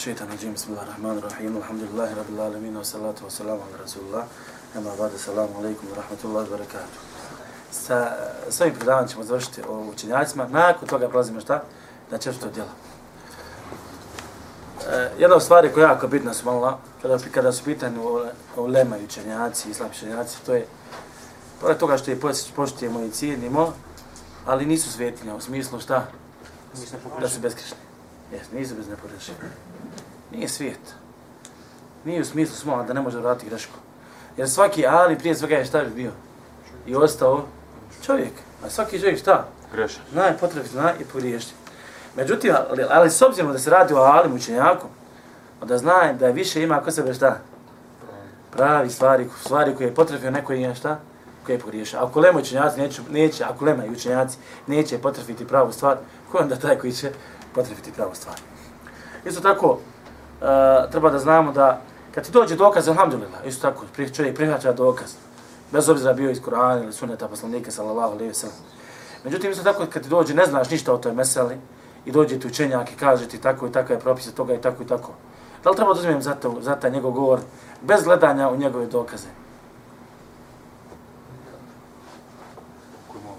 الشيطان الرجيم بسم الله الرحمن الرحيم الحمد لله رب العالمين والصلاة والسلام على رسول الله أما بعد السلام عليكم ورحمة الله وبركاته sa svojim predavanjem ćemo završiti o učenjacima, nakon toga prelazimo šta? Na četvrto djelo. E, jedna od stvari koja je jako bitna su malo, kada, kada su pitanje o, o lema i učenjaci, islam učenjaci, to je pored toga što je poštujemo i cijenimo, ali nisu svetinja, u smislu šta? Da su bezkrešni. Jes, nisu bez nepogrešenja. Nije svijet. Nije u smislu smo da ne može vratiti grešku. Jer svaki ali prije svega je šta bi bio? I ostao čovjek. A svaki čovjek šta? Grešan. Zna je potrebi, zna i pogriješiti. Međutim, ali, ali s obzirom da se radi o alim učenjaku, da zna da više ima ko sebe šta? Pravi stvari, stvari koje je potrebio neko je šta? Koje je pogriješio. Ako lema učenjaci neće, neće, ako lema i učenjaci neće potrebiti pravu stvar, ko onda taj koji će potrebiti pravu stvar? Isto tako, uh, treba da znamo da kad ti dođe dokaz, alhamdulillah, isto tako, čovjek prihvaća dokaz, bez obzira bio iz Kur'ana ili suneta poslanika, sallallahu alaihi wa sallam. Međutim, isto tako, kad ti dođe, ne znaš ništa o toj meseli, i dođe ti učenjak i kaže ti tako i tako je propis toga i tako i tako. Da li treba da uzmem za, to, za taj njegov govor bez gledanja u njegove dokaze?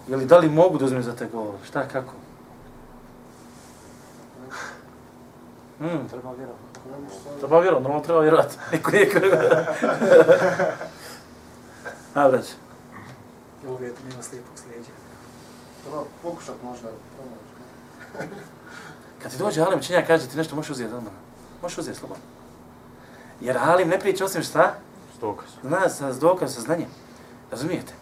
Ili da li mogu da uzmem za taj govor? Šta, kako? Hmm. Treba vjerovati. Treba vjerovati, normalno treba vjerovati. Niko nije krivo. A, vrać. Uvijek nema slijepog slijedja. Treba pokušat možda. Kad ti dođe Alim činja, kaže ti nešto možeš uzeti odmah. Možeš uzeti slobodno. Jer Alim ne priča osim šta? S dokaz. Zna, sa, s dokaz, sa znanjem. Razumijete?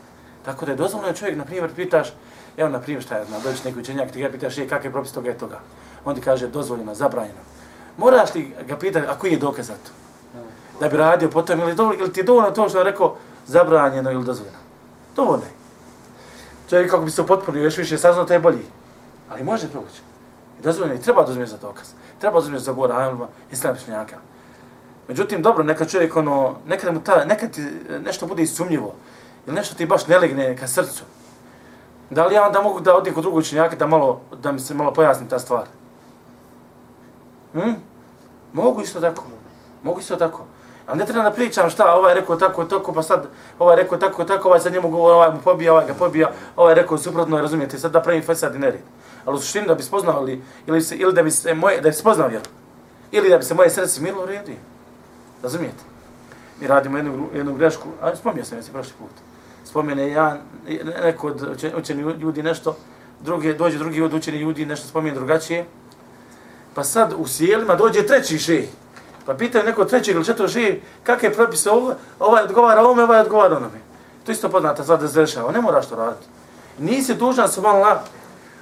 Tako da je dozvoljeno čovjek, na primjer, pitaš, evo, na primjer, šta je, na dođeš neki učenjak, ti ga pitaš, je, kakav je propis toga i toga. On ti kaže, dozvoljeno, zabranjeno. Moraš li ga pitati, a koji je dokaz za to? Da bi radio potom, ili, do, ili ti je dovoljno to što je rekao, zabranjeno ili dozvoljeno? Dovoljno je. Čovjek kako bi se upotpunio, još više saznao, to je bolji. Ali može proći. I dozvoljeno je, treba dozvoljeno za dokaz. Treba dozvoljeno za govor ajlima islam smijaka. Međutim, dobro, neka čovjek ono, nekad mu ta, nekad ti e, nešto bude sumnjivo, ili nešto ti baš ne legne ka srcu. Da li ja onda mogu da odim kod drugog učenjaka da malo, da mi se malo pojasni ta stvar? Hm? Mogu isto tako. Mogu isto tako. Ali ne treba da pričam šta, ovaj rekao tako, tako, pa sad ovaj rekao tako, tako, ovaj sad njemu govori, ovaj mu pobija, ovaj ga pobija, ovaj rekao suprotno, razumijete, sad da pravim fesad i nered. Ali u suštini da bi spoznao ili, ili, se, ili da bi se moje, da bi spoznao vjeru. Ili da bi se moje srce milo redi. Razumijete? Mi radimo jednu, jednu grešku, a spomnio sam se prošli put. Spomene ja, neko od učeni ljudi nešto, druge, dođe drugi od učeni ljudi nešto spomene drugačije. Pa sad u sjelima dođe treći šej. Pa pitaju neko trećeg ili četvrog šej, kakve je propis ovo, ovaj odgovara ovome, ovaj odgovara onome. To isto poznata stvar da se dešava, ne moraš to raditi. Nisi dužan se malo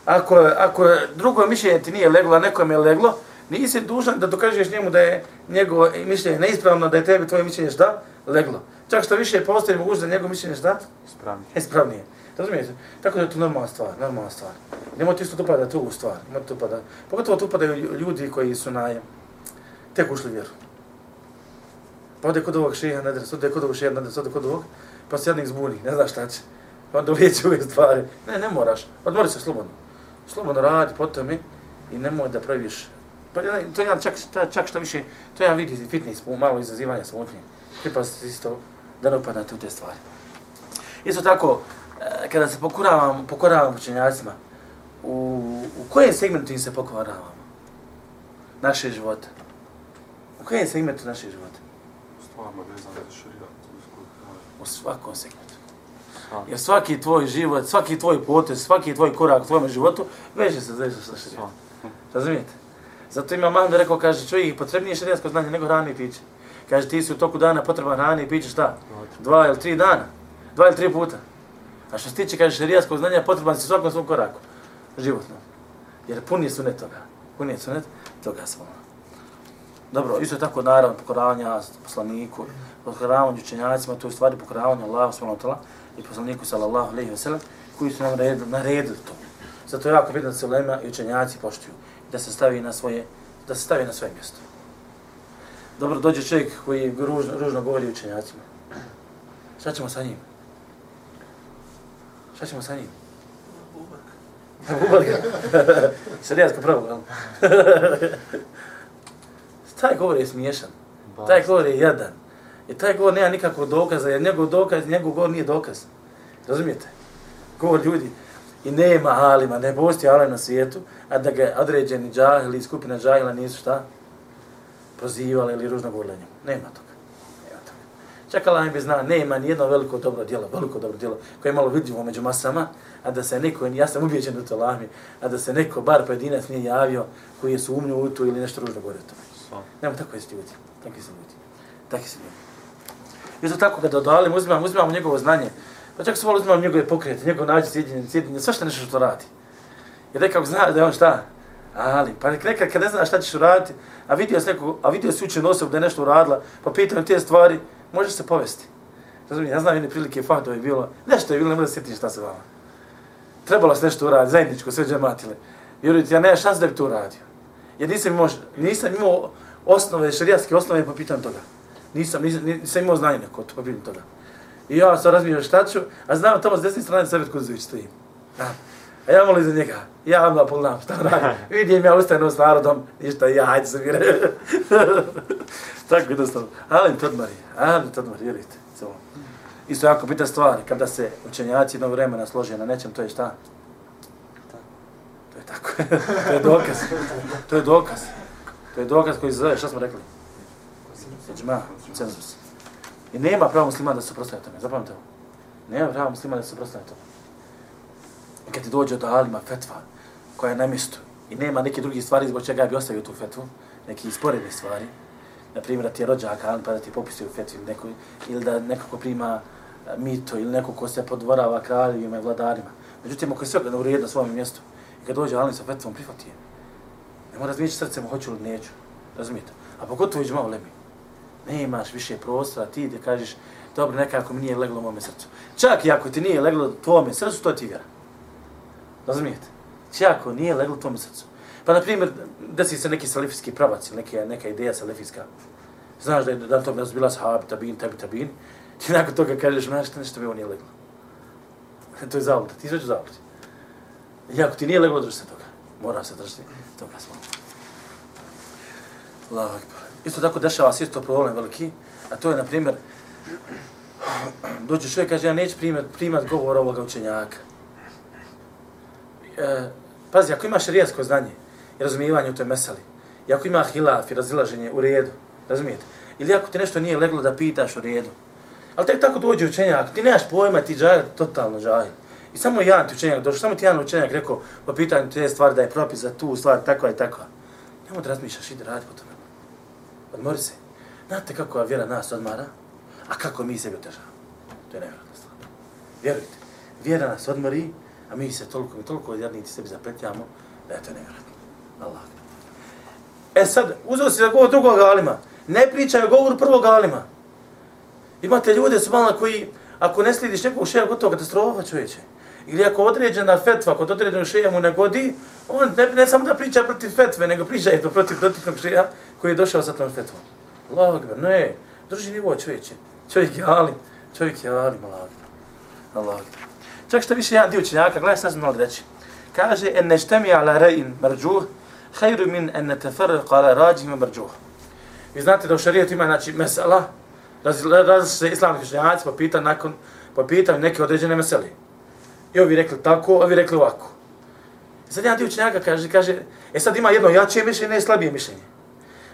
ako, ako drugo mišljenje ti nije leglo, a nekom je leglo, nisi dužan da dokažeš njemu da je njegovo mišljenje neispravno, da je tebi tvoje mišljenje šta? Leglo. Čak što više postoji mogućnost da njegovo mišljenje šta? Ispravnije. Ispravnije. Razumijete? Tako da je to normalna stvar, normalna stvar. Nemojte ti isto tu pada tu stvar, nemojte tu pada. Pogotovo tu upadaju ljudi koji su na tek ušli vjeru. Pa ode kod ovog šeha, ne dres, ode kod ovog šeha, ne dres, ode kod ovog, pa se jednik zbuni, ne znaš šta će. Pa onda uvijeće ove stvari. Ne, ne moraš, odmori se slobodno. Slobodno radi, po tome i nemoj da praviš. Pa to ja čak, čak što više, to ja vidi fitness, malo izazivanja smutnje. Pripazite isto da ne upadate u te stvari. Isto tako, eh, kada se pokoravam, pokoravam učenjacima, u, u kojem segmentu im se pokoravamo? Naše živote. U kojem segmentu naše živote? Stvarno vezano za šarijat. U svakom segmentu. Jer svaki tvoj život, svaki tvoj potez, svaki tvoj korak u tvojom životu veže se za sa šarijatom. Razumijete? Zato ima Mahmed rekao, kaže, čovjek potrebnije šarijatsko znanje nego hrane i piće. Kaže, ti si u toku dana potreban hrane i piće šta? Dva ili tri dana. Dva ili tri puta. A što se tiče, kaže, šarijatskog znanja, potreban si svakom svom koraku. Životno. Jer pun je sunet toga. Pun je sunet toga svoma. Dobro, isto tako naravno pokoravanja poslaniku, pokoravanje učenjacima, to je stvari pokoravanja Allahu subhanahu wa i poslaniku sallallahu alejhi ve sellem koji su nam naredili, naredili to. Zato je jako bitno da se ulema i učenjaci poštuju i da se stavi na svoje da se stavi na svoje mjesto. Dobro, dođe čovjek koji ružno, ružno govori učenjacima. Šta ćemo sa njim? Šta ćemo sa njim? Bubak. Šarijatsko pravo, jel? Taj govor je smiješan. Taj govor je jadan. I taj govor nema nikakvog dokaza, jer njegov dokaz, njegov govor nije dokaz. Razumijete? Govor ljudi. I nema alima, ne postoji alim na svijetu, a da ga određeni džahili skupina džahila nisu šta? Prozivali ili ružno govorili njemu. Nema toga. Čak Allah bi zna, nema ni jedno veliko dobro djelo, veliko dobro djelo, koje je malo vidljivo među masama, a da se neko, ja sam ubijeđen u to lahmi, a da se neko, bar pojedinac, nije javio koji je sumnju u to ili nešto ružno govorio o tome. Nema tako je ljudi. Takvi su ljudi. Takvi su ljudi. Isto tako kada odalim, uzimam, uzimam njegovo znanje, pa čak su uzimam njegove pokrete, njegov nađe sjedinje, sjedinje, sve što nešto što radi. Jer nekako zna da je on šta? Ali, pa nekad kad ne znaš šta ćeš uraditi, a vidio se neko, a vidio se učen osob da je nešto uradila, pa pitam te stvari, može se povesti. Razumijem, ja znam jedne prilike fahdove je bilo, nešto je bilo, ne mogu da sjetim šta se vama. Trebalo se nešto uraditi, zajedničko, sve džematile. Vjerujte, ja nema šans da bi to uradio. Jer nisam imao, nisam imao osnove, šarijatske osnove po pitanju toga. Nisam, nisam, nisam imao znanje neko po pitanju toga. I ja sam razmišljao šta ću, a znam tamo s desne strane Savjet Kuzović stojim. A, a ja molim za njega, ja vam da pogledam šta radim. Vidim ja ustajem s narodom, ništa, ja, hajde se mi Tako jednostavno. Ali to odmari, ali to odmari, vjerujte. Samo. Isto jako pita stvari, kada se učenjaci jednog vremena slože na nečem, to je šta? To je tako. to je dokaz. To je dokaz. To je dokaz koji se zove, šta smo rekli? Iđma, cenzus. I nema pravo muslima da se prostaje tome, zapamte ovo. Nema pravo muslima da se prostaje tome. I kad ti dođe do alima fetva, koja je na mjestu, i nema neke drugi stvari zbog čega bi ostavio tu fetvu, neki sporedne stvari, na primjer da ti je rođak alim pa da ti popisuje u fetvi ili, neko, ili da nekako prima mito ili neko ko se podvorava kraljevima i vladarima. Međutim, ako je sve u redu na svom mjestu, i kad dođe alim sa fetvom, prihvati je. Ne mora razmijeći srcem, hoću li neću. Razumijete? A pogotovo iđe malo lebi. Ne imaš više prostora, ti da kažeš, dobro, nekako mi nije leglo u mome srcu. Čak i ako ti nije leglo u tvome srcu, to ti vjera. Razumijete? Čak ako nije leglo u srcu. Pa, na primjer, desi se neki salifijski pravac ili neka, neka ideja salifijska. Znaš da je da to razbila sahabi, tabin, tabi, tabin. Ti nakon toga kažeš, znaš, nešto mi ovo nije leglo. to je zavod, ti izveđu zavod. I ako ti nije leglo, drži se toga. Mora se držati toga smo. Allahu akbar. Isto tako dešava se isto problem veliki, a to je, na primjer, dođe čovjek kaže, ja neću primat, primat govor ovoga učenjaka. E, pazi, ako imaš rijesko znanje i razumijevanje u toj meseli, i ako ima hilaf i razilaženje u redu, razumijete? Ili ako ti nešto nije leglo da pitaš u redu, ali tek tako dođe učenjak, ti nemaš pojma, ti džahil, totalno džahil. I samo jedan ti učenjak došao, samo ti jedan učenjak rekao po pitanju te stvari da je propis za tu stvar, takva i takva. Nemo da razmišljaš, ide radi po tome. Odmori se. Znate kako vjera nas odmara, a kako mi sebi otežavamo. To je nevjerojatna stvar. Vjerujte, vjera nas odmori, a mi se toliko i toliko odjednici sebi zapetljamo, da je to nevjerojatno. Allah. E sad, uzeo si za govor drugog alima. Ne pričaj o govoru prvog alima. Imate ljude su malo koji, ako ne slidiš nekog šeja, gotovo katastrofa čovječe. Ili ako određena fetva kod određenog šeja mu ne godi, on ne, ne samo da priča protiv fetve, nego priča i to protiv protivnog šeja koji je došao sa tom fetvom. Allah akbar, ne, drži nivo čovječe. Čovjek je alim, čovjek je alim, Allah akbar. Allah akbar. Čak što više jedan dio činjaka, gledaj sad znam reći. Kaže, en neštemi ala rejin marđuh, hajru min en netefarriq ala rađima marđuh. Vi znate da u šarijetu ima, znači, mesela, različite se islamski učenjaci pa pita nakon pa pita neke određene mesele. I ovi rekli tako, ovi rekli ovako. I sad jedan dio učenjaka kaže, kaže, e sad ima jedno jače mišljenje i slabije mišljenje.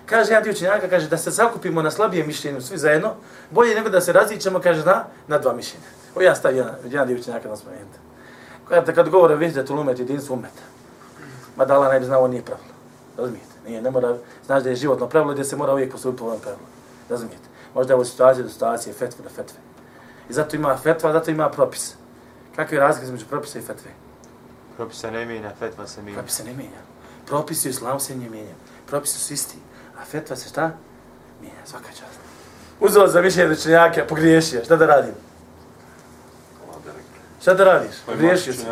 Kaže jedan dio učenjaka, kaže, da se zakupimo na slabije mišljenje svi zajedno, bolje nego da se različamo, kaže, na, na dva mišljenja. O ja stavio jedan, jedan dio učenjaka na spomenuti. Kada kad govore, vidite, tu lumet jedinstvo umeta. Ma da Allah ne bi znao, nije pravilo. Razumijete? Nije, ne mora, znaš da je životno pravilo gdje se mora uvijek postupiti po ovom pravilu. Razumijete? Možda je ovo situacija do situacije, fetve do fetve. I zato ima fetva, zato ima propis. Kakve je razlike između propisa i fetve? Propis se ne mijenja, fetva se mijenja. Propis se ne mijenja. Propisi u islamu se ne mijenja. Propisi su isti. A fetva se šta? Mijenja, svaka čast. Uzelo za mišljenje rečenjaka, pogriješio. Šta da radim? Šta da radiš? Pogriješio si.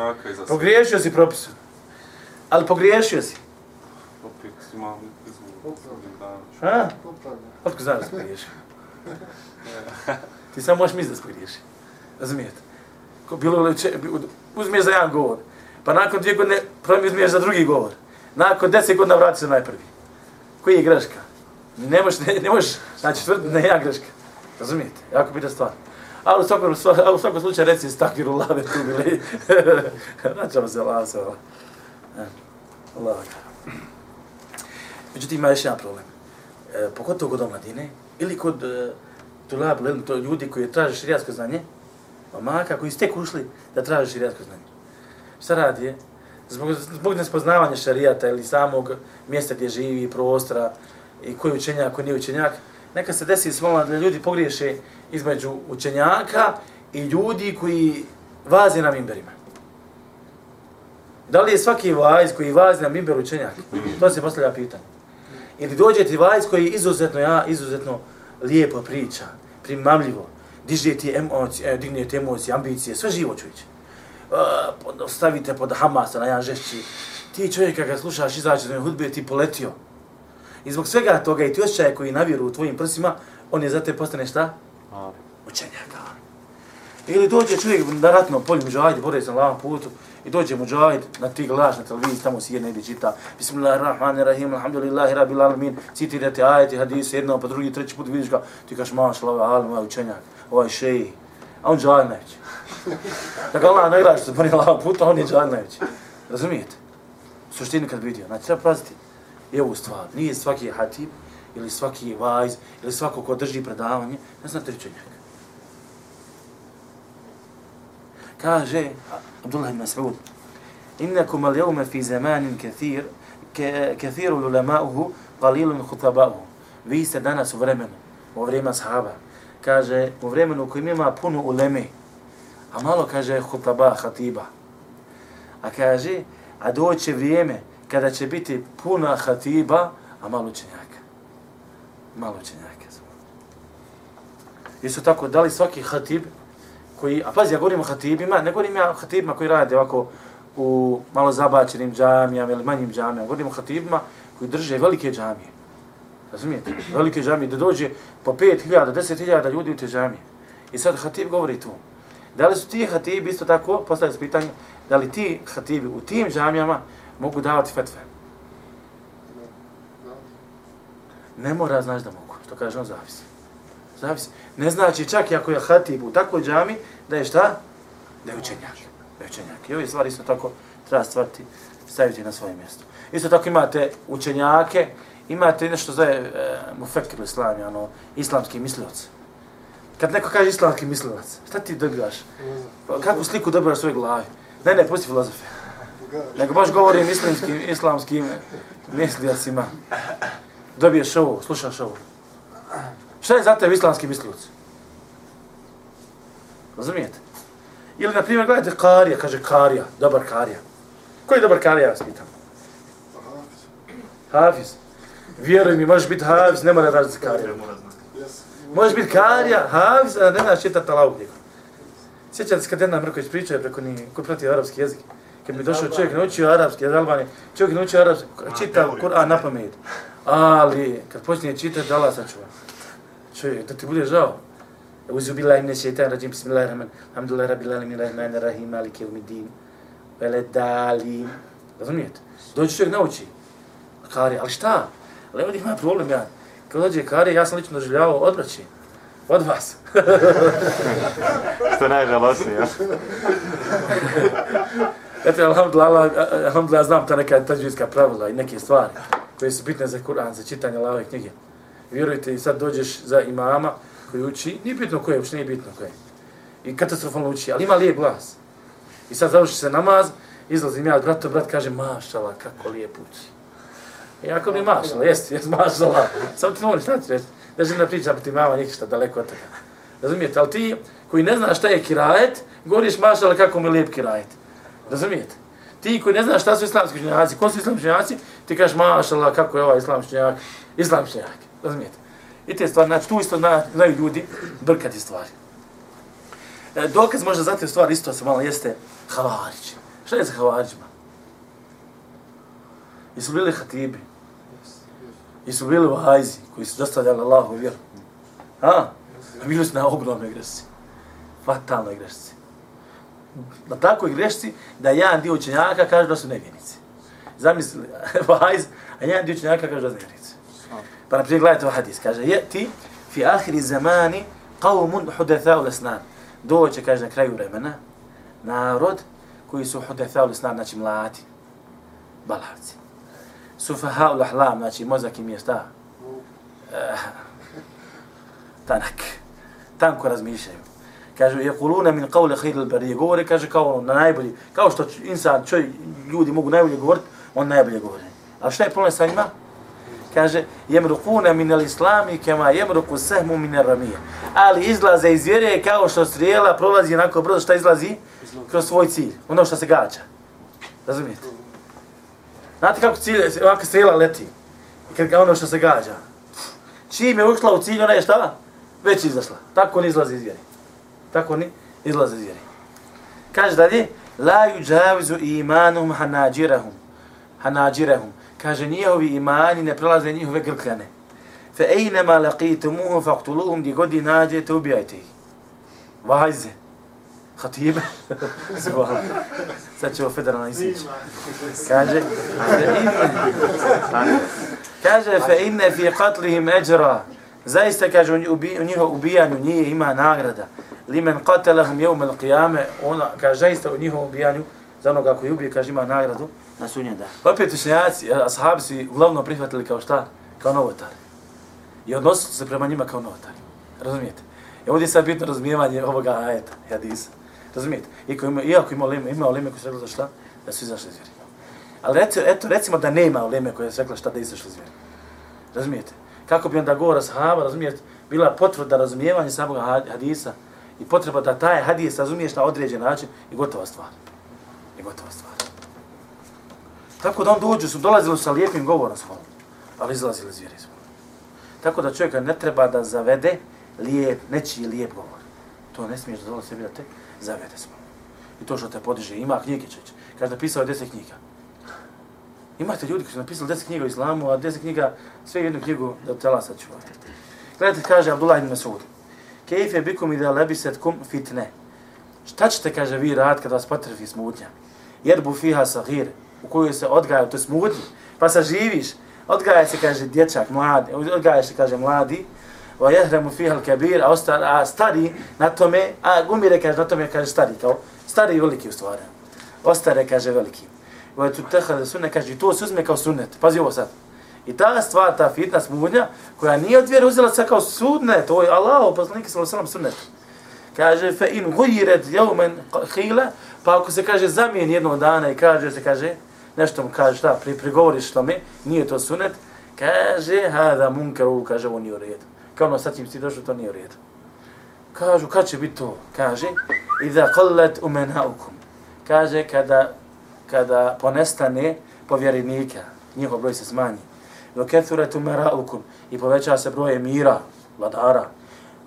Pogriješio si propisu. Ali pogriješio si. Opet imam izvuk. Ha? Otko znaš da si pogriješio? Ti samo možeš misliti da spogriješi. Razumijete? Ko bilo li če, uzmiješ za jedan govor, pa nakon dvije godine uzmiješ za drugi govor. Nakon deset godina vrati se najprvi. Koji je greška? Ne možeš, ne, ne možeš, znači tvrdi da je ja greška. Razumijete? Jako bitna stvar. Ali u svakom, u svakom slučaju reci stakviru lave tu bili. Vraćamo se lasa. se Allah. Međutim, ima još jedan problem. E, pogotovo kod omladine ili kod e, tulab, to ljudi koji traže širijatsko znanje, omaka koji tek ušli da traže širijatsko znanje. Šta radi je? Zbog, zbog nespoznavanja šarijata ili samog mjesta gdje živi, prostora i koji učenjak, koji nije učenjak, neka se desi smola da ljudi pogriješe između učenjaka i ljudi koji vaze na mimberima. Da li je svaki vajz koji vazi na mimber učenjak? To se postavlja pitanje. Ili dođe ti vajz koji izuzetno, ja, izuzetno lijepo priča, primamljivo, diže ti emocije, digne ti emocije, ambicije, sve živo čuće. Uh, stavite pod Hamasa na jedan žešći. Ti čovjek kada slušaš izaći za hudbe, ti poletio. I zbog svega toga i ti osjećaje koji naviru u tvojim prsima, on je za te postane šta? Učenjaka. Ili dođe čovjek na ratno polju muđahid, bore se na lavom putu, i dođe muđahid na ti glaš na televiziji, tamo si i čita, Bismillahirrahmanirrahim, alhamdulillahi rabbil alamin, citirate ajeti, hadise, jedno, pa drugi, treći put vidiš ga, ti kaš, maš, ovaj alim, ovaj učenjak, ovaj šeji, a on džaj najveći. Dakle, Allah nagrada što se bori na lavom putu, on je džaj najveći. Razumijete? Suštini kad vidio, znači treba praziti i ovu stvar, nije svaki hatib, ili svaki vajz, ili svako ko drži predavanje, ne zna tri. Kaže Abdullah ibn Mas'ud, innakum al yawma fi zemanin kathir, kathiru ulama'uhu, qalilun hutaba'uhu. Vi ste danas u vremenu, u vremenu sahaba, kaže, u vremenu kojim ima puno uleme, a malo kaže khutaba, khatiba. A kaže, a doće vrijeme kada će biti puna hatiba, a malo učenjaka. Malo učenjaka. Isto tako, da li svaki hatib, koji, a pazi, ja govorim o hatibima, ne govorim ja o hatibima koji rade ovako u malo zabačenim džamijama ili manjim džamijama, govorim o hatibima koji drže velike džamije. Razumijete? Velike džamije, da dođe po 5.000, 10.000 ljudi u te džamije. I sad hatib govori tu. Da li su ti hatibi isto tako, postavljaju pitanje, da li ti hatibi u tim džamijama mogu davati fetve. Ne mora znaš da mogu, što kaže on, zavisi. Zavisi. Ne znači čak i ako je hatib u takvoj džami, da je šta? Da je učenjak. Da je učenjak. I ove stvari isto tako treba stvariti, staviti na svoje mjesto. Isto tako imate učenjake, imate nešto zove e, mufekir u islami, ono, islamski mislioc. Kad neko kaže islamski mislilac, šta ti dobivaš? Kakvu sliku dobivaš u svojoj glavi? Ne, ne, pusti filozofiju nego baš govorim islamskim, islamskim mislijacima. Dobiješ ovo, slušaš ovo. Šta je za tebe islamski mislilac? Razumijete? Ili, na primjer, gledajte Karija, kaže Karija, dobar Karija. Koji je dobar Karija, ja vas pitam? Hafiz. Vjeruj mi, možeš biti Hafiz, ne mora raditi Karija. Možeš biti Karija, Hafiz, a ne znaš čitati Allahog Sjećate se kad jedna Mrković pričao preko njih, ko prati arapski jezik kad bi došao čovjek naučio arapski, iz Albanije, čovjek naučio arapski, čita Kur'an na pamet. Ali, kad počne čitati, da Allah sačuva. Čovjek, da ti bude žao. Uzu bila imne šeitan, rađim, bismillahirrahman, alhamdulillah, rabbil alamin, rahman, rahim, malik, yevmidin, vele dalim. Razumijete? Dođe čovjek nauči. Kari, ali šta? Ali ovdje ima problem, ja. Kad dođe Kari, ja sam lično doživljavao odbraći. Od vas. Što najžalostnije, ja? Eto, alhamdulillah, alhamdulillah, znam ta neka tađvijska pravila i neke stvari koje su bitne za Kur'an, za čitanje Allahove knjige. Vjerujte, i sad dođeš za imama koji uči, nije bitno koje, uopšte nije bitno koje. I katastrofalno uči, ali ima lijep glas. I sad završi se namaz, izlazim ja, brat, brat kaže, mašala, kako lijep uči. I ako mi mašala, jesi, jesi mašala. Samo ti moraš, šta ti reći? Da žena priča proti mama, ništa, daleko od toga. Razumijete, ali ti koji ne znaš šta je kirajet, govoriš mašala kako mi lijep kirajet. Razumijete? Ti koji ne znaš šta su islamski učenjaci, ko su islamski učenjaci, ti kažeš, mašala, kako je ovaj islamski učenjak, islamski učenjak. Razumijete? I te stvari, znači tu isto zna, znaju ljudi brkati stvari. E, dokaz možda za te stvari isto se malo jeste havarić. Šta je za havarićima? I su bili hatibi. I su bili vajzi koji su dostavljali Allahu vjeru. A? A bili su na ogromnoj grešci. Fatalnoj grešci na takvoj grešci da jedan dio učenjaka kaže da su nevjernici. Zamisli, vajz, a jedan dio učenjaka kaže da su nevjernici. Pa na primjer gledajte ovaj hadis, kaže, je ti fi ahiri zamani qawmun hudathau lesnan. Doće, kaže, na kraju vremena, narod koji su hudathau lesnan, znači mladi, balavci. Sufaha ul ahlam, znači mozak im je šta? Uh, tanak. Tanko razmišljaju. Kažu, je kuluna min qawli khayr al bari govore, kaže, kao ono, na najbolji, kao što insan, čovjek, ljudi mogu najbolje govoriti, on najbolje govori. A šta je problem sa njima? Kaže, jemrukuna min al islami kema jemruku sehmu min al ramije. Ali izlaze iz vjere kao što strijela prolazi onako brzo, šta izlazi? Kroz svoj cilj, ono što se gađa. Razumijete? Znate kako cilj, ovakva strela leti? I kad ono što se gađa. Čim je ušla u cilj, ona je šta? Već izašla. Tako on izlazi iz vjere. Tako ni izlazi iz vjere. Kaže dalje, la yuđavizu imanum hanađirahum. Hanađirahum. Kaže, njihovi imani ne prelaze njihove grkljane. Fe ejnema laqitumuhu faktuluhum, gdje god ih nađete, ubijajte ih. Vajze. Hatibe. Sad će ovo federalna isići. Kaže, kaže, fe inne fi qatlihim eđra. Zaista, kaže, u, ubi, u njihovom ubijanju nije ima nagrada. Limen qatalahum jevme l'qiyame, ona, kaže, zaista u njihovom ubijanju, za onoga koji ubije, kaže, ima nagradu na sunjen dan. Opet učenjaci, ashabi su uglavnom prihvatili kao šta? Kao novotari. I odnosili se prema njima kao novotari. Razumijete? I ovdje je sad bitno razumijevanje ovoga ajeta, hadisa. Razumijete? Iako ima, iako ima lime, ima lime koji su rekli za šta? Da su izašli iz vjeri. Ali eto, eto, recimo da nema lime koji su rekli šta da izašli iz vjeri. Razumijete? Kako bi onda govora sahaba, razumijete, bila potvrda razumijevanja samog hadisa i potreba da taj hadis razumiješ na određen način i gotova stvar. I gotova stvar. Tako da on dođu, su dolazili sa lijepim govorom svom, ali izlazili iz svom. Tako da čovjeka ne treba da zavede lijep, nečiji lijep govor. To ne smiješ da dolazi sebi da te zavede smo. I to što te podiže, ima knjige čeće. Kaže, napisao je deset knjiga. Imate ljudi koji su napisali deset knjiga o islamu, a deset knjiga, sve jednu knjigu da tela sačuvate. Gledajte, kaže Abdullah ibn Masud. Kejfe bikum ida lebiset kum fitne. Šta ćete, kaže, vi rad kada vas potrefi smutnja? Jer bu fiha sahir, u kojoj se odgaja, to smutnji, pa saživiš, odgaja se, kaže, dječak, mladi, odgaja se, kaže, mladi, wa yahremu fiha al-kabir, a, osta, a stari na tome, a umire kaže na tome kaže stari, kao stari i veliki u stvari. Ostare kaže veliki. Wa tutahad sunne kaže to se uzme kao sunnet. Pazi ovo sad. I ta stvar, ta fitna smudnja, koja nije od vjere uzela se kao sudne, to je Allah, poslanik sa alejhi sunnet. Kaže fa in gujiret yawman khila, pa ako se kaže zamijen jednog dana i kaže se kaže nešto mu kaže šta, pri prigovoriš što mi, nije to sunnet, kaže hada munkaru, kaže on nije u redu kao ono sad čim si došao, to nije u redu. Kažu, kad će biti to? Kaže, idha qallat umenaukum. Kaže, kada, kada ponestane povjerenika, njihov broj se smanji. Wa kathurat umaraukum. I poveća se broj emira, vladara.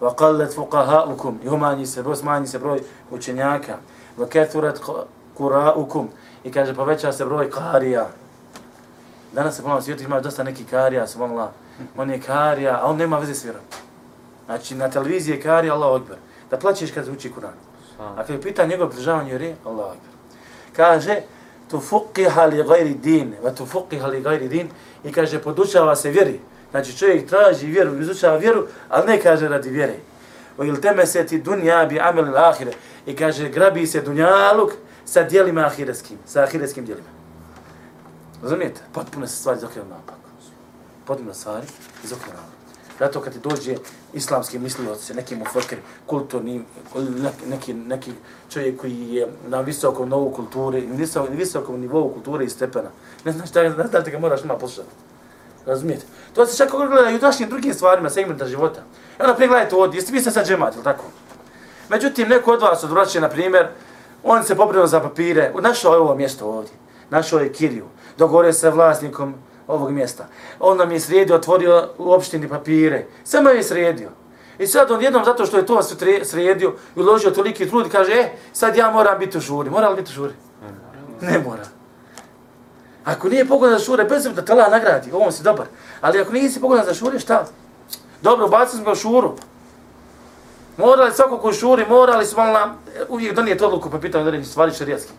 Wa qallat fuqahaukum. I umanji se broj, smanji se broj učenjaka. Wa kathurat kuraukum. I kaže, poveća se broj karija. Danas se ponovno svijetu ima dosta neki karija, subhanallah on je karija, a on nema veze s vjerom. Znači, na televiziji je karija, Allah odber. Da plaćeš kad uči Kur'an. A kad je pita njegov pridržavanje vjeri, Allah odber. Kaže, tu fuqiha li gajri din, va tu fuqiha li gajri din, i kaže, podučava se vjeri. Znači, čovjek traži vjeru, izučava vjeru, ali ne kaže radi vjere. O il teme se ti dunja bi amel il ahire. I kaže, grabi se dunjaluk sa dijelima ahireskim, sa ahireskim dijelima. Razumijete? Potpuno se stvari zakrenu napak potpuno stvari izokrenuli. Zato kad ti dođe islamski mislioci, neki mufakir, kulturni, neki, neki čovjek koji je na visokom novu kulture, na visokom, visokom nivou kulture i stepena, ne znaš da, ne znaš da ga moraš ima poslušati. Razumijete? To se čak gleda i u dašnjim drugim stvarima, segmenta života. I onda pregledajte ovdje, jeste vi ste sad džemat, ili tako? Međutim, neko od vas odvraća, na primjer, on se pobrinuo za papire, našao je ovo mjesto ovdje, našao je kiriju, dogovorio se vlasnikom ovog mjesta. On nam je sredio, otvorio u opštini papire. Samo je sredio. I sad on jednom, zato što je to sredio i uložio toliki trud, kaže, e, sad ja moram biti u žuri. Mora li biti u žuri? Ne mora. Ako nije pogodan za šure, bez da tala nagradi, ovom si dobar. Ali ako nisi pogodan za šure, šta? Dobro, bacili smo ga u šuru. Morali svako koji šuri, morali smo nam e, uvijek donijeti odluku pa pitanju da stvari šarijatskih.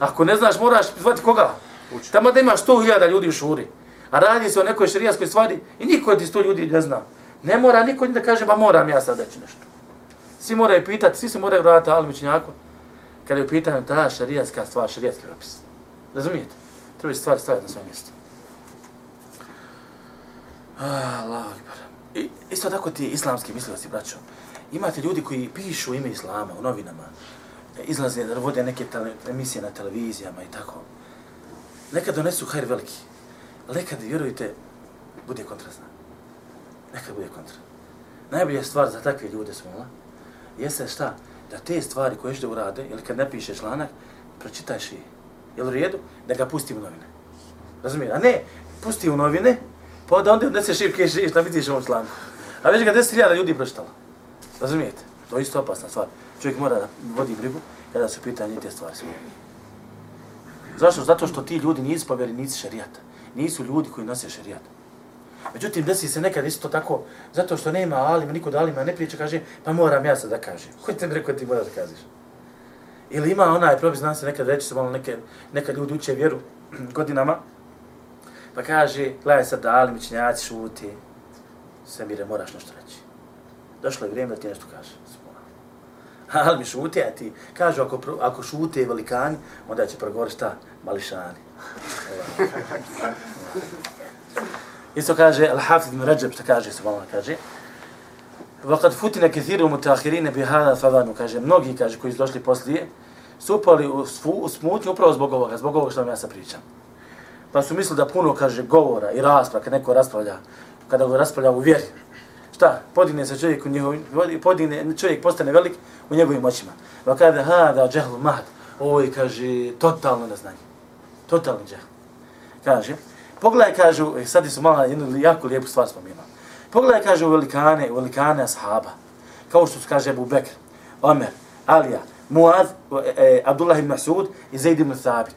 Ako ne znaš, moraš zvati koga? Tamo da ima 100.000 ljudi u šuri. A radi se o nekoj šarijaskoj stvari i niko od 100 ljudi ne zna. Ne mora niko da kaže, ba moram ja sad reći nešto. Svi moraju pitati, svi se moraju vratiti alimičnjaku, kada je u pitanju ta šarijatska stvar, šarijatski propis. Razumijete? Treba stvari staviti na svoje mjesto. Allah I, isto tako ti islamski mislivosti, braćo. Imate ljudi koji pišu ime islama u novinama, izlaze da vode neke tele, emisije na televizijama i tako. Nekad donesu hajr veliki, ali nekad, vjerujte, bude kontrazna. Nekad bude kontra. Najbolja stvar za takve ljude smo, smola, jeste šta? Da te stvari koje što urade, ili kad napiše članak, pročitajš i Jel u redu? da ga pusti u novine. Razumije? A ne, pusti u novine, pa da onda odneseš i šta vidiš u ovom članku. A već ga 10.000 ljudi pročitalo. Razumijete? To je isto opasna stvar. Čovjek mora da vodi brigu kada su pitanje te stvari. Zašto? Zato što ti ljudi nisu povjerenici šarijata. Nisu ljudi koji nose šarijata. Međutim, desi se nekad isto tako, zato što nema alima, niko da alima ne priča, kaže, pa moram ja sad da kažem. Ko te mi rekao ti moraš da kažeš? Ili ima onaj probi, znam se nekad reći se malo neke, neka ljudi uče vjeru godinama, pa kaže, gledaj sad da alim, činjaci, šuti, Semire, moraš nešto reći. Došlo je vrijeme da ti nešto kaže. Ali mi šute, a ti kažu ako, ako šute velikani, onda će progovoriti šta? Mališani. Isto kaže Al-Hafid ibn Rajab, što kaže se malo kaže. Vakad futina كثير mutahirine بهذا hada favanu, kaže, mnogi, kaže, koji su došli poslije, su upali u, u smutnju upravo zbog ovoga, zbog ovoga što vam ja sad pričam. Pa su mislili da puno, kaže, govora i rasprava, kad neko raspravlja, kada ga raspravlja u vjeri, šta, podigne se čovjek u njegovim, podigne, čovjek postane velik u njegovim očima. Va kada hada džahlu mahd, ovo je, kaže, totalno neznanje. Totalni džahl. Kaže, Pogledaj, kažu, e, sad su malo jednu jako lijepu stvar spomenuo. Pogledaj, kažu, velikane, velikane ashaba. Kao što su, kaže, Abu Bekr, Omer, Alija, Muaz, e, e, Abdullah ibn Masud i Zaid ibn Thabit.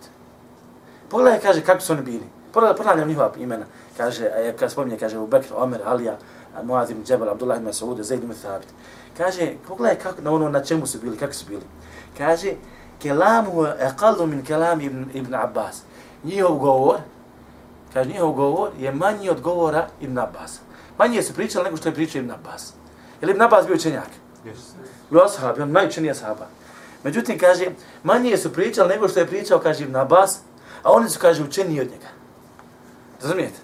Pogledaj, kaže, kako su oni bili. Pogledaj, ponavljam njihova imena. Kaže, e, kad spominje, kaže, Abu Bekr, Omer, Alija, Muaz ibn Džebel, Abdullah ibn Masud, Zaid ibn Thabit. Kaže, pogledaj kako, na ono na čemu su bili, kako su bili. Kaže, kelamu je aqallu min kelam ibn, ibn Abbas. Njihov govor, kaže njihov govor je manji od govora Ibn Abbas. Manje su pričali nego što je pričao Ibn Abbas. Je li Ibn Abbas bio učenjak? Yes. Bio ashab, on najučeniji ashaba. Međutim, kaže, manje su pričali nego što je pričao, kaže Ibn Abbas, a oni su, kaže, učeniji od njega. Razumijete?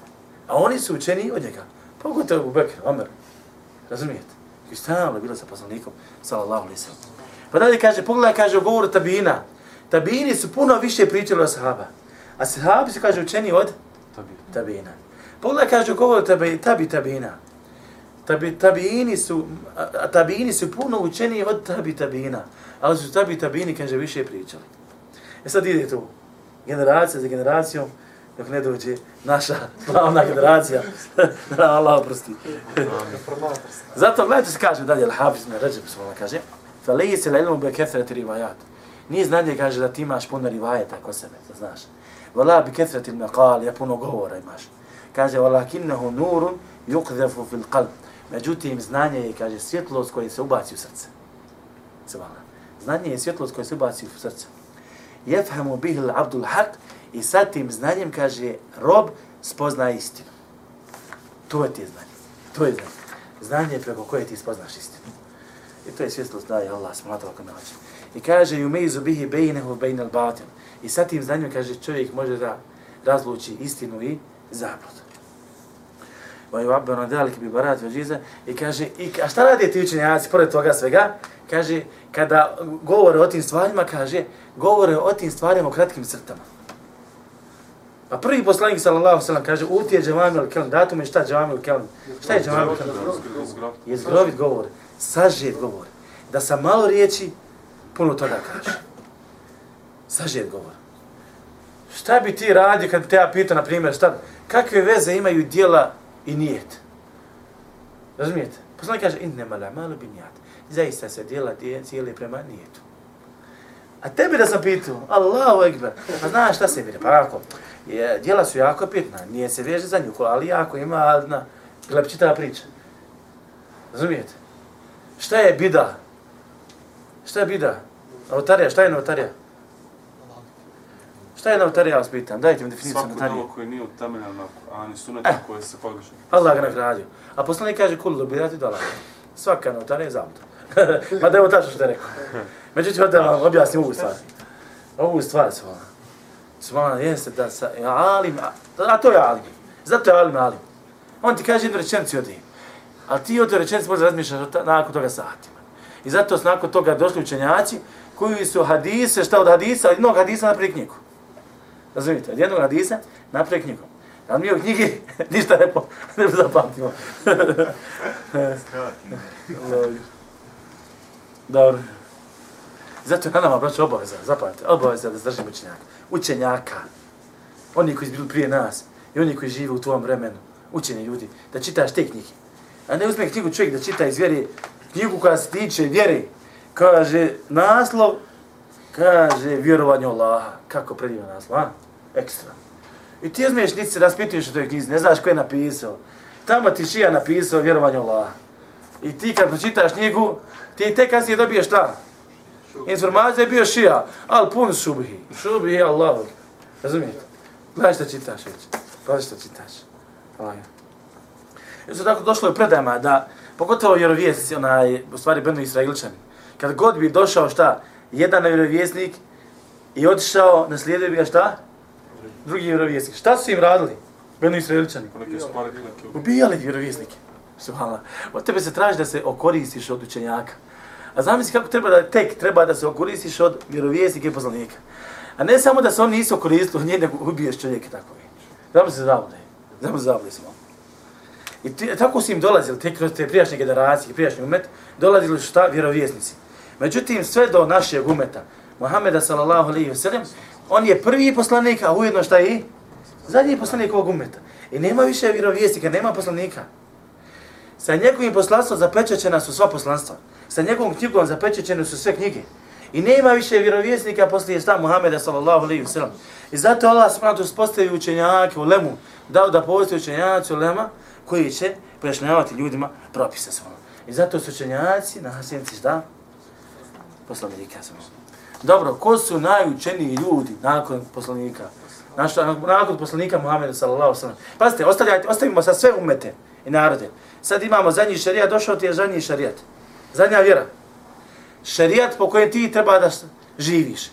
A oni su učeniji od njega. Pogotovo u Bekr, Omer. Razumijete? I stalno je bilo sa poslanikom, sallallahu alaihi sallam. Pa dalje kaže, pogledaj, kaže, govoru tabina. Tabini su puno više pričali o sahaba. A sahabi su, kaže, učeni od tabina. Pogledaj, kaže, govor tabi, tabi tabina. Tabi, tabiini su, a, tabiini su puno učeni od tabi tabina. Ali su tabi tabini, kaže, više pričali. E sad ide tu, generacija za generacijom, dok ne dođe naša slavna generacija, Allah oprosti. Zato, gledajte se kaže dalje, Al-Hafiz me ređe, svola kaže, Faleji se lelmu be kefreti rivajat. Nije znanje, kaže, da ti imaš puno rivajeta ko sebe, da znaš. Vala bi kethrati maqal, ja puno govora imaš. Kaže, walakinnahu nurun yuqdhafu fil qalb. Međutim, znanje je, kaže, svjetlost koje se ubaci u srce. Svala. Znanje je svjetlost koje se ubaci u srce. Jefhamu bihil abdul haq i sa tim znanjem, kaže, rob spozna istinu. To je ti znanje. To je znanje. Znanje preko koje ti spoznaš istinu. I to je svjetlost daje Allah, smatala kome hoće. I kaže, yumizu bihi bejnehu bejnel batil. I sa tim znanjem, kaže, čovjek može da razluči istinu i zablud. Vaj vabbe ono dalik bi barat veđiza i kaže, i, a šta radi ti učenjaci pored toga svega? Kaže, kada govore o tim stvarima, kaže, govore o tim stvarima u kratkim crtama. Pa prvi poslanik sallallahu sallam kaže, uti je džavamil kelm, datum je šta džavamil kelm? Šta je džavamil kelm? Je zgrovit govor, sažet govor. Da sa malo riječi, puno toga kaže sažet govor. Šta bi ti radio kad te ja pitao, na primjer, šta, kakve veze imaju dijela i nijet? Razumijete? Poslanik kaže, in nema malo bi nijat. Zaista se dijela cijeli prema nijetu. A tebi da sam pitao, Allahu ekber, a znaš šta se mi pa ako, je, dijela su jako pitna, nije se veže za nju, ali jako ima na glepčita priča. Razumijete? Šta je bida? Šta je bida? Novotarija, šta je novotarija? Šta je novotarija, ja vas pitam? Dajte mi definiciju Svako novotarije. djelo koje nije utemeljeno na Kur'anu i Sunnetu Eh. koje se pogrešno. Allah ga nagradio. A poslanik kaže kul dobirati dolar. Svaka novotarija je zabuda. Ma da je ovo tačno što je rekao. Međutim, da vam objasnim ovu stvar. Ovu stvar se ona. Svana jeste da sa alim, a, a to je alim. Zato je alim alim. On ti kaže jednu rečenicu i odi. Ali ti od te rečenice možda razmišljaš ta, nakon toga satima. I zato su nakon toga došli učenjaci koji su hadise, šta od hadisa, od jednog hadisa napravi knjigu. Razumijete? Od jednog hadisa napravi knjigu. Ali mi u knjigi ništa ne, po, ne zapamtimo. Dobro. Zato je na nama, braću, obaveza, zapamtite, obaveza da zdržimo učenjaka. Učenjaka. Oni koji su bili prije nas i oni koji žive u tvojom vremenu. Učeni ljudi, da čitaš te knjige. A ne uzme knjigu čovjek da čita iz vjere, knjigu koja se tiče vjere. Kaže, naslov, kaže, vjerovanje u Allaha. Kako predivan naslov, a? Ekstra. I ti uzmeš, niti se raspituješ o toj knjizi, ne znaš ko je napisao. Tamo ti šija napisao vjerovanje u Allaha. I ti kad pročitaš knjigu, ti tek kasnije dobiješ šta? Informacija je bio šija, ali pun šubhi. Šubhi je Allah. Razumijete? Gledaj što čitaš već. Gledaj što čitaš. Allah. Isto tako došlo je u predajama da, pogotovo vjerovjesnici, onaj, u stvari Benu Israilčani, kad god bi došao šta, jedan vjerovjesnik i otišao, naslijedio bi ga šta? Drugi vjerovjesnik. Šta su im radili? Israilčani. Stvari, neke Ubijali vjerovjesnike. Subhanallah. Od tebe se traži da se okoristiš od učenjaka. A zamisli kako treba da tek treba da se okoristiš od vjerovjesnika i poslanika. A ne samo da se oni nisu okoristili od nje, nego ubiješ čovjeka tako. Znam se zavode. Zamisli se zavode smo. I ti, tako su im dolazili, te kroz te prijašnje generacije, prijašnji umet, dolazili su šta? Vjerovjesnici. Međutim, sve do našeg umeta, Muhammeda sallallahu alaihi wa sallam, on je prvi poslanik, a ujedno šta je? Zadnji poslanik ovog umeta. I nema više vjerovjesnika, nema poslanika. Sa njegovim poslanstvom zapečećena su sva poslanstva. Sa njegovom knjigom zapečećene su sve knjige. I nema više vjerovjesnika poslije sta Muhameda sallallahu alaihi ve sellem. I zato Allah smratu uspostavi učenjake u lemu, dao da postoji učenjaci u lema koji će pojašnjavati ljudima propise svojom. I zato su učenjaci nasljednici šta? Poslanika sallallahu Dobro, ko su najučeniji ljudi nakon poslanika? Našto, nakon poslanika Muhammeda sallallahu alaihi sallam. Pazite, ostavljajte, ostavimo sa sve umete i narode. Sad imamo zadnji šarijat, došao ti je zadnji šarijat. Zadnja vjera. Šerijat po kojem ti treba da živiš.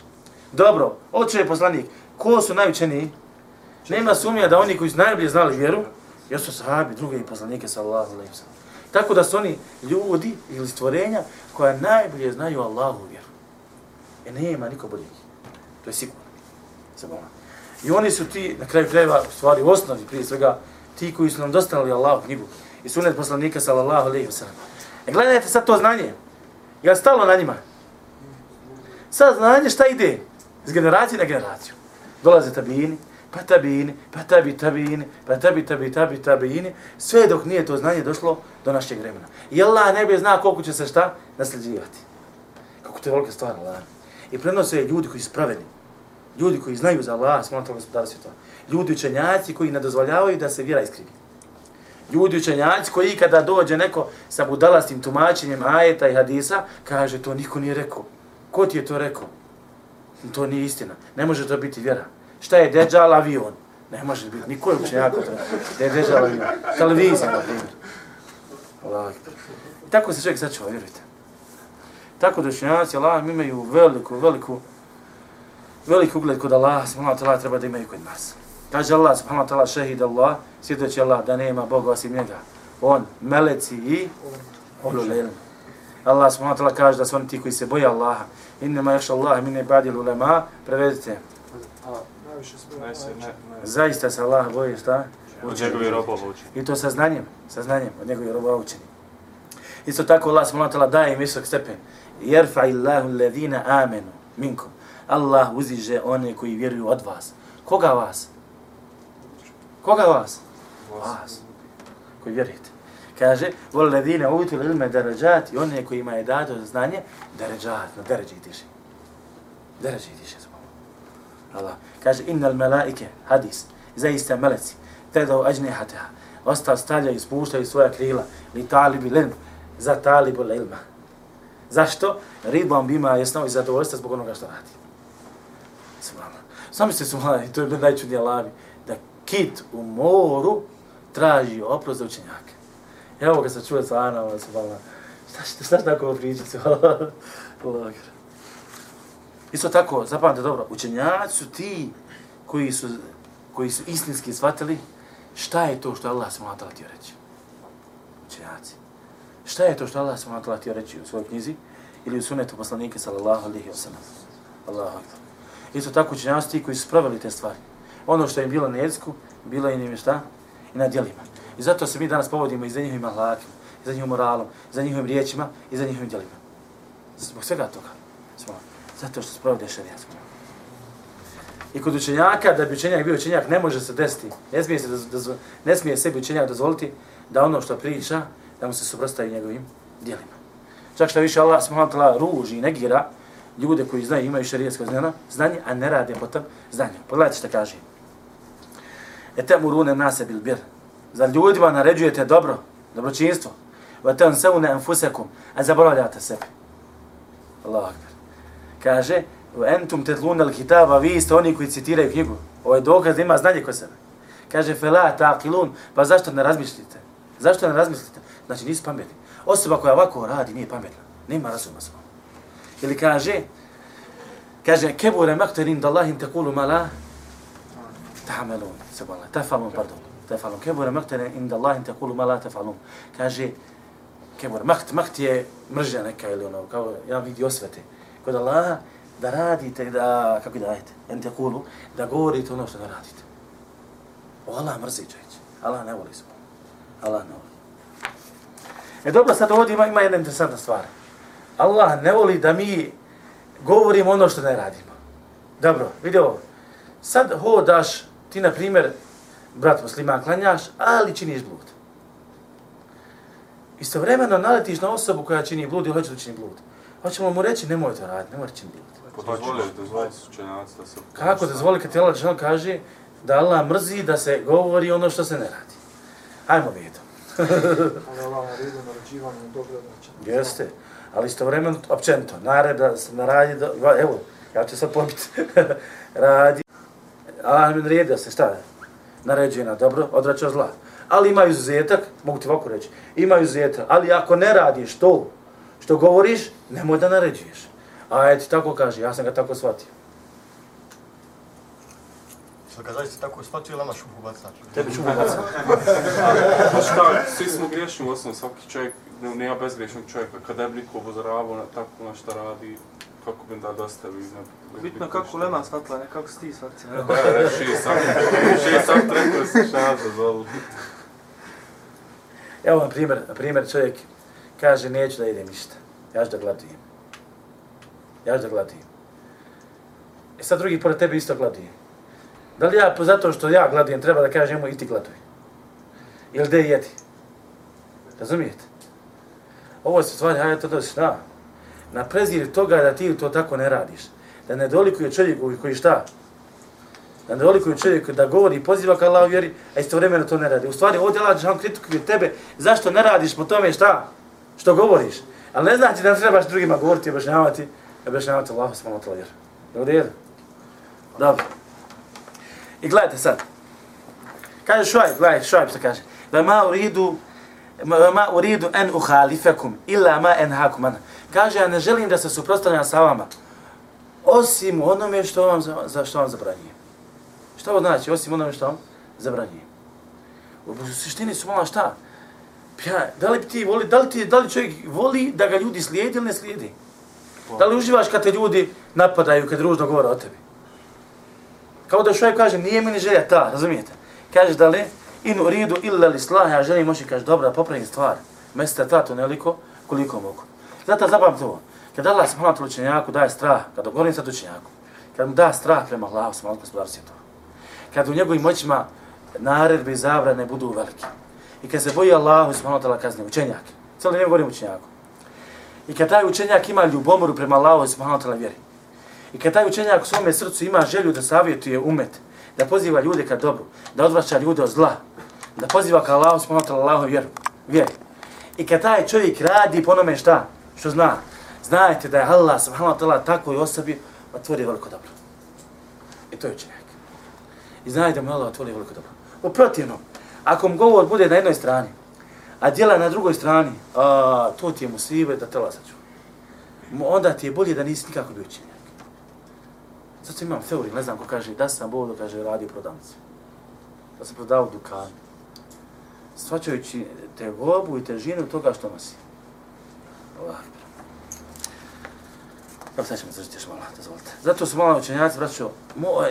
Dobro, oče je poslanik. Ko su najučeniji? Nema sumnja da oni koji su najbolje znali vjeru, jesu sahabi, druge poslanike sallallahu alaihi wa. Tako da su oni ljudi ili stvorenja koja najbolje znaju Allahu vjeru. E nema niko boljih. To je sigurno. Zabavno. I oni su ti, na kraju krajeva, u stvari u osnovi prije svega, ti koji su nam dostavili Allahu knjigu i sunet poslanika sallallahu alaihi wa sallam. E gledajte sad to znanje. Je li stalo na njima? Sad znanje šta ide? Iz generacije na generaciju. Dolaze tabini, pa tabini, pa tabi tabini, pa tabi tabi tabi tabini, sve dok nije to znanje došlo do našeg vremena. I Allah ne bi zna koliko će se šta nasljeđivati. Kako to je velika stvar, Allah. I prenose je ljudi koji su pravedni. Ljudi koji znaju za Allah, smo to gospodara svjetova. Ljudi učenjaci koji ne dozvoljavaju da se vjera iskrivi. Ljudi učenjaci koji kada dođe neko sa budalastim tumačenjem ajeta i hadisa, kaže to niko nije rekao. Ko ti je to rekao? To nije istina. Ne može to biti vjera. Šta je deđal avion? Ne može biti. Niko je učenjak to. Da je deđal avion. Televizija, na primjer. Allah. Tako se čovjek sačuva, vjerujte. Tako da učenjaci Allah imaju veliku, veliku, veliku ugled kod Allah, smo Allah treba da imaju kod nas. Kaže Allah subhanahu wa ta'ala šehid Allah, svjedoči Allah da nema Boga osim njega. On, meleci i ulul ilm. Allah subhanahu wa ta'ala kaže da su oni ti koji se boje Allaha. Inne ma yakša Allah mine badi ulema, prevedite. Zaista se Allah boje šta? Od njegovi robova uči. I to sa znanjem, sa znanjem od njegovih roba učeni. Isto tako Allah subhanahu wa ta'ala daje im visok stepen. Jerfa illahu alladhina amenu minkum. Allah uziže one koji vjeruju od vas. Koga vas? Koga vas? Vas. Koji vjerujete. Kaže, vol ladine utul ilme darajat i one kojima je dato znanje, darajat, na deređi diše. Deređi diše zbog. Allah. Kaže, innal melaike, hadis, zaista meleci, tedao ajnihataha, ostao stavljaju i spuštaju svoja krila, li talibi ilm, za talibu ilma. Zašto? Ridbom bima je snao i zadovoljstva zbog onoga što radi. Subhanallah. Sami ste su mladi, to je najčudnija lavi, kit u moru traži oprost za učenjake. Evo ga se čuje sa Ana, ovo se hvala. Šta ćete, šta ćete tako pričati? Isto tako, zapamte dobro, učenjaci su ti koji su, koji su istinski shvatili šta je to što Allah se mlatala ti reći. Učenjaci. Šta je to što Allah se mlatala ti reći u svojoj knjizi ili u sunetu poslanike sallallahu alihi wasallam. Allahu akbar. Isto tako učenjaci ti koji su spravili te stvari. Ono što im bilo na jeziku, bilo je im šta? I na djelima. I zato se mi danas povodimo i za njihovim ahlakim, i za njihovim moralom, i za njihovim riječima, i za njihovim djelima. Zbog svega toga. Smo. Zato što spravili šarijatsko. I kod učenjaka, da bi učenjak bio učenjak, ne može se desiti. Ne smije, se dozvo, ne smije sebi učenjak dozvoliti da ono što priča, da mu se suprostavi njegovim djelima. Čak što više Allah subhanahu ruži i negira ljude koji znaju, imaju šarijetsko znanje, a ne rade potom znanju. Pogledajte što kaže. E te nase bil bir. Za ljudima naređujete dobro, dobročinstvo. Va te on se une enfusekum, a zaboravljate sebe. Allah akbar. Kaže, u entum tetluna al kitaba, vi ste oni koji citiraju knjigu. Ovo je dokaz da ima znanje kod sebe. Kaže, fela taqilun, pa zašto ne razmišljite? Zašto ne razmislite? Znači, nisi pametni. Osoba koja ovako radi nije pametna. Nema razuma svoj. Ili kaže, kaže, kebure maktarin da Allahim tekulu mala, ta'amelun, se bala, tafalun, pardon, tafalun, Kebura makterin inda Allahim tekulu mala, tafalun. Kaže, kebura, makt, makt je mržja neka ili ono, kao ja vidi osvete. Kod Allaha, da radite, da, kako da radite, en tekulu, da govorite ono što ne radite. O Allah mrzi čovječ. Allah ne voli smo. Allah ne voli. E dobro, sad ovdje ima, ima jedna interesantna stvar. Allah ne voli da mi govorimo ono što ne radimo. Dobro, vidi ovo. Sad hodaš, ti na primjer, brat musliman, klanjaš, ali činiš blud. Istovremeno naletiš na osobu koja čini blud i hoće da čini blud. Hoćemo mu reći, nemoj to raditi, nemoj čini blud. Dozvolio, dozvolio su da se... Kako dozvoli kad ti Allah kaže da Allah mrzi da se govori ono što se ne radi. Hajmo vidjeti. Ali Allah naredio naređivanje dobro znači. Jeste. Ali istovremeno, općenito, nareda se naradi, evo, ja ću sad pobiti, radi, Allah mi naredio se, šta je? Naređuje na dobro, odrača zla. Ali ima izuzetak, mogu ti ovako reći, ima izuzetak, ali ako ne radiš to što govoriš, nemoj da naređuješ. A eto, tako kaže, ja sam ga tako shvatio. Što ga zaista tako shvatio ili nama šupu bacač? Tebi ću bacati. Pa šta, svi smo griješni u osnovu, svaki čovjek, ne- nema bezgriješnog čovjeka, kada bi niko upozoravao na tako na šta radi, kako bi da dostavi. Ne, Bitno kako Lema shvatila, ne kako si ti shvatila. Da, reši sam, reši sam, rekao si šta dozvoli. Evo na primjer, na primjer čovjek kaže neću da idem ništa, ja ću da gladujem. Ja ću da gladujem. E sad drugi pored tebe isto gladuje. Da li ja, po- zato što ja gladujem, treba da kažem mu i ti gladuj? Ili de jedi? Razumijete? Ovo su stvari, hajde to doći, šta? Na prezir toga da ti to tako ne radiš. Da ne dolikuje čovjek koji šta? Da ne dolikuje čovjek da govori i poziva ka Allah vjeri, a istovremeno to ne radi. U stvari, ovdje Allah Đelešanu kritikuje tebe, zašto ne radiš po tome šta? Što govoriš? Ali ne znači da ne trebaš drugima govoriti i objašnjavati, objašnjavati Allahu subhanahu wa ta'ala vjeru. Je? Dobro. I gledajte sad. Kaže Šuajb, gledajte, Šuajb se kaže. Da ma uridu, ma, ma uridu en uhalifekum, illa ma en hakum. Kaže, ja ne želim da se suprostavljam sa vama, osim onome što vam, za, za što vam zabranjuje. Šta ovo znači? Osim onome što vam zabranjuje. U suštini su malo šta? Pa ja, da li ti voli, da li, ti, da li čovjek voli da ga ljudi slijedi ili ne slijedi? Da li uživaš kad te ljudi napadaju, kad ružno govore o tebi? Kao da čovjek kaže, nije mi ni želja ta, razumijete? Kaže da li, in uridu ridu illa li slaha, ja želim moći, kaže, dobro, popravim stvar. Mesta ta to neliko, koliko mogu. Zato zapamte ovo. Kad Allah subhanahu wa učenjaku daje strah, kad govorim sad učenjaku, kad mu da strah prema Allahu subhanahu wa ta'ala to. Kad u njegovim moćima naredbe i zabrane budu velike. I kad se boji Allahu subhanahu wa ta'ala kazne učenjak. Cijelo vrijeme govorim učenjaku. I kad taj učenjak ima ljubomoru prema Allahu subhanahu ta'ala vjeri. I kad taj učenjak u svome srcu ima želju da savjetuje umet, da poziva ljude ka dobru, da odvraća ljude od zla, da poziva ka Allahu subhanahu wa ta'ala Allahu vjeru, vjeri. I kad taj čovjek radi po onome šta, što zna, znajte da je Allah subhanahu wa ta'ala takvoj osobi otvori veliko dobro. I to je učenjak. I znajte da mu Allah otvori veliko dobro. Uprotivno, ako mu govor bude na jednoj strani, a djela na drugoj strani, a, to ti je musibe da te lazaću. Onda ti je bolje da nisi nikako bio učenjak. Zato imam teoriju, ne znam ko kaže, da sam bodo, kaže, radio prodavnice. Da sam prodao dukan. Svačajući te gobu i težinu toga što nosi. Allah. Evo sad ćemo zažiti još malo, dozvolite. Zato su malo učenjaci, braćo,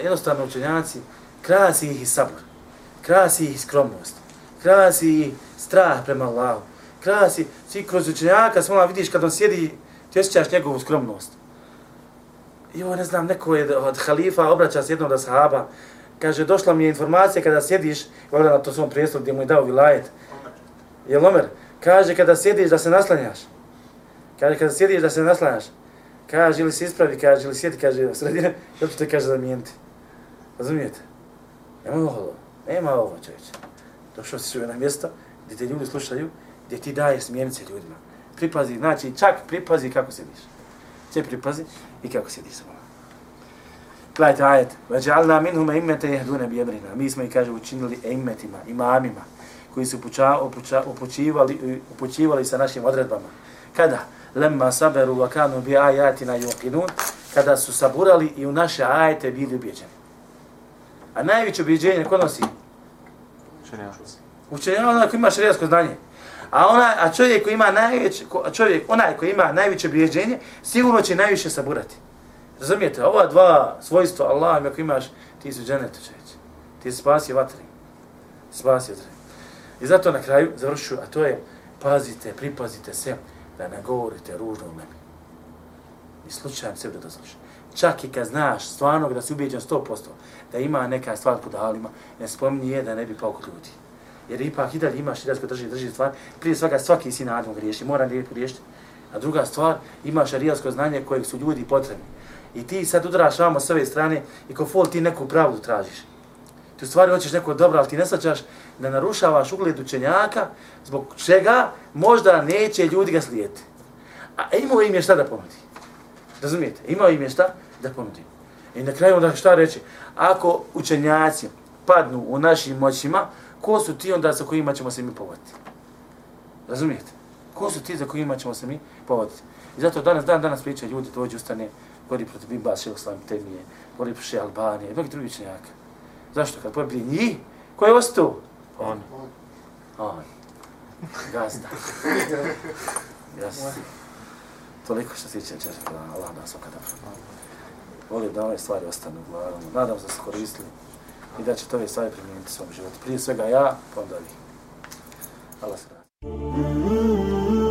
jednostavno učenjaci, krasi ih i sabor, krasi ih i skromnost, krasi ih strah prema Allahu, krasi, svi kroz učenjaka, smola vidiš kad on sjedi, ti osjećaš njegovu skromnost. I ovo ne znam, neko je od halifa obraća s jednom da sahaba, kaže, došla mi je informacija kada sjediš, valjda na to svom prijestu gdje mu je dao vilajet, je Omer, kaže kada sjediš da se naslanjaš, kaže kada sjediš da se naslanjaš, kaže ili se ispravi, kaže ili sjedi, kaže u sredine, ili te kaže zamijeniti. Razumijete? Nema ovo, nema ovo čovječe. Došao si na mjesto gdje te ljudi slušaju, gdje ti daje smjernice ljudima. Pripazi, znači čak pripazi kako sjediš. Če pripazi i kako sjediš sa mnom. Gledajte ajet. Vađalna minhum immete jehdune bjemrina. Mi smo i kaže, učinili imetima, imamima, koji su upuća, upuća, upućivali, upućivali sa našim odredbama. Kada? Lemma saberu wa kanu bi ajatina yuqinun. Kada su saburali i u naše ajete bili ubjeđeni. A najveće ubjeđenje ko nosi? Učenjak. Učenje onaj koji ima šarijasko znanje. A ona a čovjek koji ima najveće čovjek onaj koji ima najveće ubjeđenje, sigurno će najviše saburati. Razumijete? Ova dva svojstva Allah, ako imaš, ti su dženetu čovječe. Ti se spasio vatri. Spasio vatri. I zato na kraju završu, a to je pazite, pripazite se da ne govorite ružno o meni. I slučajem sebe da dozvoliš. Čak i kad znaš stvarno da si ubijeđen 100%, da ima neka stvar pod halima, ne spominji je da ne bi pao kod ljudi. Jer ipak i dalje imaš širijasko drži, drži stvar. Prije svega svaki sin Adem griješi, mora ne griješiti. A druga stvar, imaš šarijasko znanje kojeg su ljudi potrebni. I ti sad udaraš vamo s ove strane i ko fol ti neku pravdu tražiš. Ti u stvari hoćeš neko dobro, ali ti ne svačaš da narušavaš ugled učenjaka, zbog čega možda neće ljudi ga slijeti. A imao im je šta da ponudi. Razumijete? Imao im je šta da ponudi. I na kraju onda šta reći? Ako učenjaci padnu u našim moćima, ko su ti onda sa kojima ćemo se mi povoditi? Razumijete? Ko su ti za kojima ćemo se mi povoditi? I zato danas, dan danas priča ljudi, dođu, ustane, gori protiv Bimba, Šehoslam, Temije, gori protiv Albanije, mnogi drugi učenjaka. Zašto? Kad pobjedi njih, ko je ostao? On. On. Gazda. Jasno. Toliko što se tiče češća, da Allah nas okada. Volim da ove stvari ostanu u glavom. Nadam se da se koristili i da ćete ove stvari primijeniti u svom životu. Prije svega ja, pa onda vi. Allah se radi.